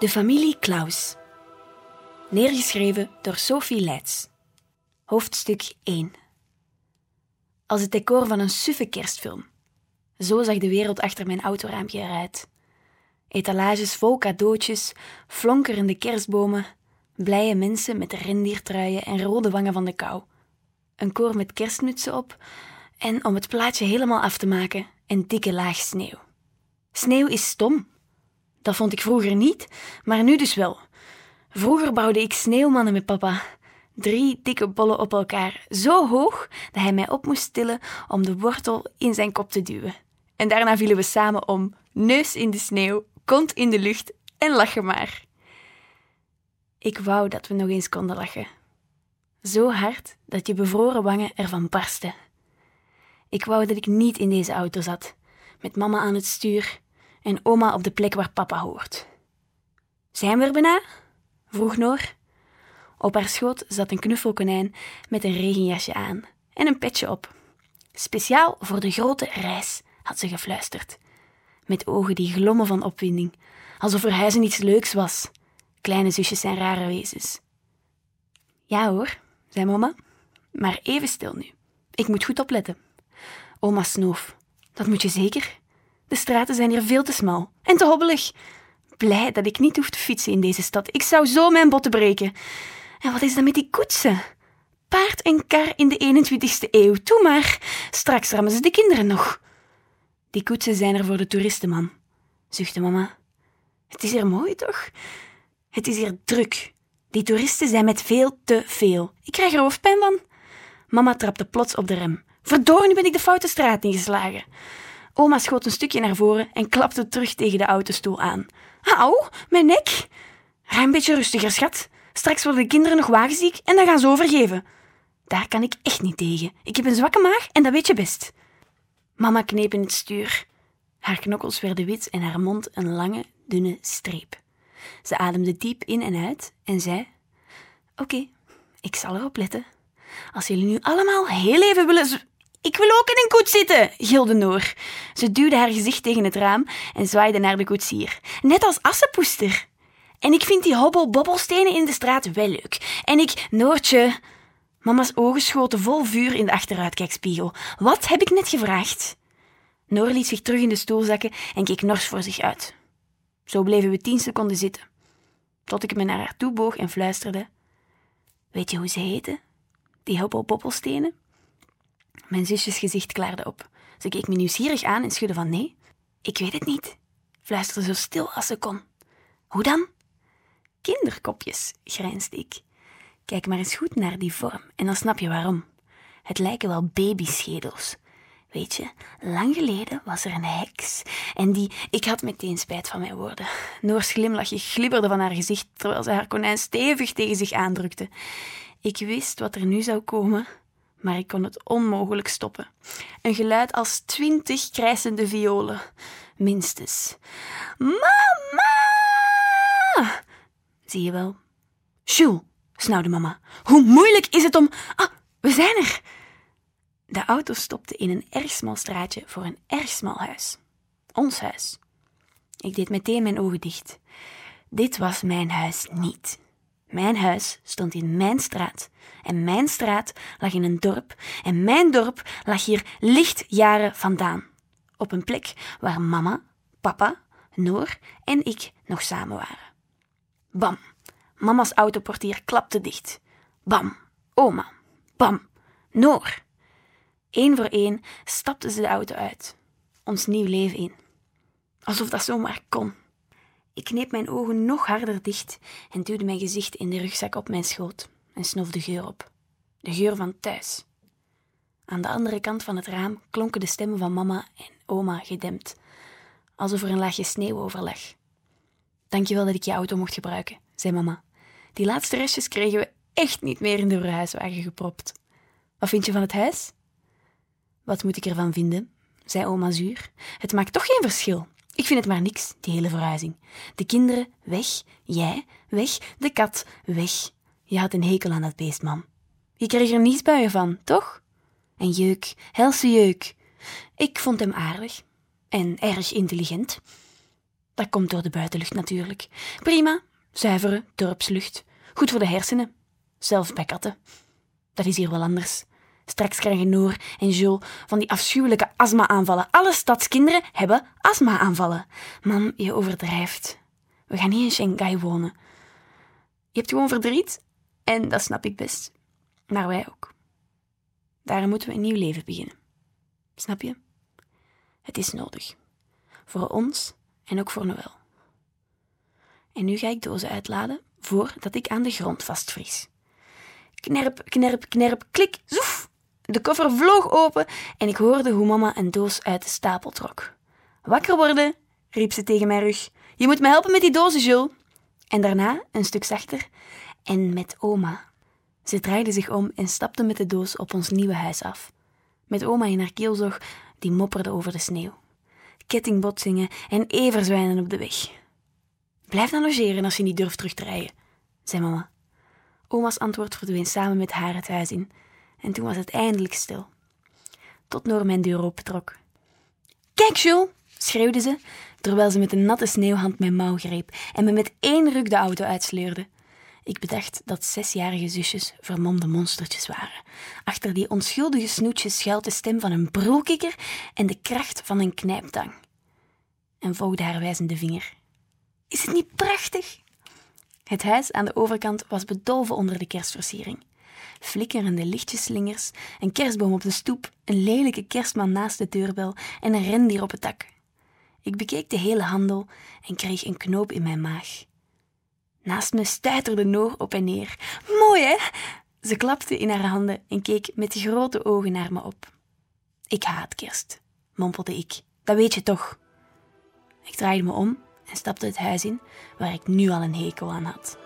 De familie Klaus. Neergeschreven door Sophie Leits. Hoofdstuk 1. Als het decor van een suffe kerstfilm. Zo zag de wereld achter mijn autoraampje eruit. Etalages vol cadeautjes, flonkerende kerstbomen, blije mensen met rendiertruien en rode wangen van de kou. Een koor met kerstmutsen op en om het plaatje helemaal af te maken, een dikke laag sneeuw. Sneeuw is stom. Dat vond ik vroeger niet, maar nu dus wel. Vroeger bouwde ik sneeuwmannen met papa. Drie dikke bollen op elkaar, zo hoog dat hij mij op moest tillen om de wortel in zijn kop te duwen. En daarna vielen we samen om, neus in de sneeuw, kont in de lucht en lachen maar. Ik wou dat we nog eens konden lachen. Zo hard dat je bevroren wangen ervan barsten. Ik wou dat ik niet in deze auto zat, met mama aan het stuur en oma op de plek waar papa hoort. Zijn we er bijna? vroeg Noor. Op haar schoot zat een knuffelkonijn met een regenjasje aan en een petje op. Speciaal voor de grote reis, had ze gefluisterd. Met ogen die glommen van opwinding, alsof verhuizen iets leuks was. Kleine zusjes zijn rare wezens. Ja hoor, zei mama, maar even stil nu. Ik moet goed opletten. Oma snoof. Dat moet je zeker. De straten zijn hier veel te smal en te hobbelig. Blij dat ik niet hoef te fietsen in deze stad. Ik zou zo mijn botten breken. En wat is dat met die koetsen? Paard en kar in de 21ste eeuw. Toe maar. Straks rammen ze de kinderen nog. Die koetsen zijn er voor de toeristen, man, zuchtte mama. Het is hier mooi, toch? Het is hier druk. Die toeristen zijn met veel te veel. Ik krijg er hoofdpijn van. Mama trapte plots op de rem. Verdorie, nu ben ik de foute straat ingeslagen. Oma schoot een stukje naar voren en klapte terug tegen de autostoel aan. Auw, mijn nek. Rij een beetje rustiger, schat. Straks worden de kinderen nog wagenziek en dan gaan ze overgeven. Daar kan ik echt niet tegen. Ik heb een zwakke maag en dat weet je best. Mama kneep in het stuur. Haar knokkels werden wit en haar mond een lange, dunne streep. Ze ademde diep in en uit en zei: Oké, ik zal erop letten. Als jullie nu allemaal heel even willen. Ik wil ook in een koets zitten, gilde Noor. Ze duwde haar gezicht tegen het raam en zwaaide naar de koetsier. Net als Assepoester. En ik vind die hobbel-bobbelstenen in de straat wel leuk. En ik, Noortje. Mama's ogen schoten vol vuur in de achteruitkijkspiegel. Wat heb ik net gevraagd? Noor liet zich terug in de stoel zakken en keek nors voor zich uit. Zo bleven we tien seconden zitten, tot ik me naar haar toe boog en fluisterde. Weet je hoe ze heten? Die hobbel-bobbelstenen? Mijn zusjes gezicht klaarde op. Ze keek me nieuwsgierig aan en schudde van nee. Ik weet het niet, fluisterde zo stil als ze kon. Hoe dan? Kinderkopjes, grijnsde ik. Kijk maar eens goed naar die vorm en dan snap je waarom. Het lijken wel babyschedels. Weet je, lang geleden was er een heks en die... Ik had meteen spijt van mijn woorden. Noors glimlachje glibberde van haar gezicht terwijl ze haar konijn stevig tegen zich aandrukte. Ik wist wat er nu zou komen, maar ik kon het onmogelijk stoppen. Een geluid als twintig krijsende violen, minstens. Mama! Zie je wel? Jules, snauwde mama. Hoe moeilijk is het om... Ah, we zijn er! De auto stopte in een erg smal straatje voor een erg smal huis. Ons huis. Ik deed meteen mijn ogen dicht. Dit was mijn huis niet. Mijn huis stond in mijn straat. En mijn straat lag in een dorp. En mijn dorp lag hier lichtjaren vandaan. Op een plek waar mama, papa, Noor en ik nog samen waren. Bam. Mama's autoportier klapte dicht. Bam. Oma. Bam. Noor. Eén voor één stapten ze de auto uit. Ons nieuw leven in. Alsof dat zomaar kon. Ik kneep mijn ogen nog harder dicht en duwde mijn gezicht in de rugzak op mijn schoot en snof de geur op. De geur van thuis. Aan de andere kant van het raam klonken de stemmen van mama en oma gedempt, alsof er een laagje sneeuw over lag. Dankjewel dat ik je auto mocht gebruiken, zei mama. Die laatste restjes kregen we echt niet meer in de verhuiswagen gepropt. Wat vind je van het huis? Wat moet ik ervan vinden? zei oma zuur. Het maakt toch geen verschil. Ik vind het maar niks, die hele verhuizing. De kinderen weg, jij weg, de kat weg. Je had een hekel aan dat beest, mam. Je kreeg er niesbuien van, toch? En jeuk, helse jeuk. Ik vond hem aardig en erg intelligent. Dat komt door de buitenlucht natuurlijk. Prima, zuivere dorpslucht. Goed voor de hersenen. Zelfs bij katten. Dat is hier wel anders. Straks krijgen Noor en Jules van die afschuwelijke astma-aanvallen. Alle stadskinderen hebben astma-aanvallen. Je overdrijft. We gaan niet in Shanghai wonen. Je hebt gewoon verdriet en dat snap ik best. Maar wij ook. Daarom moeten we een nieuw leven beginnen. Snap je? Het is nodig. Voor ons en ook voor Noël. En nu ga ik dozen uitladen voordat ik aan de grond vastvries. Knerp, knerp, knerp, klik, zoef. De koffer vloog open en ik hoorde hoe mama een doos uit de stapel trok. Wakker worden, riep ze tegen mijn rug. Je moet me helpen met die dozen, Jules. En daarna, een stuk zachter, en met oma. Ze draaide zich om en stapte met de doos op ons nieuwe huis af. Met oma in haar keelzog, die mopperde over de sneeuw. Kettingbotsingen en everzwijnen op de weg. Blijf dan logeren als je niet durft terug te rijden, zei mama. Oma's antwoord verdween samen met haar het huis in, en toen was het eindelijk stil. Tot Noor mijn deur opentrok. Kijk, Jules, schreeuwde ze, terwijl ze met een natte sneeuwhand mijn mouw greep en me met één ruk de auto uitsleurde. Ik bedacht dat zesjarige zusjes vermomde monstertjes waren. Achter die onschuldige snoetjes schuilt de stem van een broelkikker en de kracht van een knijptang. En volgde haar wijzende vinger. Is het niet prachtig? Het huis aan de overkant was bedolven onder de kerstversiering. Flikkerende lichtjeslingers, een kerstboom op de stoep, een lelijke kerstman naast de deurbel en een rendier op het dak. Ik bekeek de hele handel en kreeg een knoop in mijn maag. Naast me stuiterde Noor op en neer. Mooi, hè? Ze klapte in haar handen en keek met grote ogen naar me op. Ik haat kerst, mompelde ik. Dat weet je toch? Ik draaide me om en stapte het huis in, waar ik nu al een hekel aan had.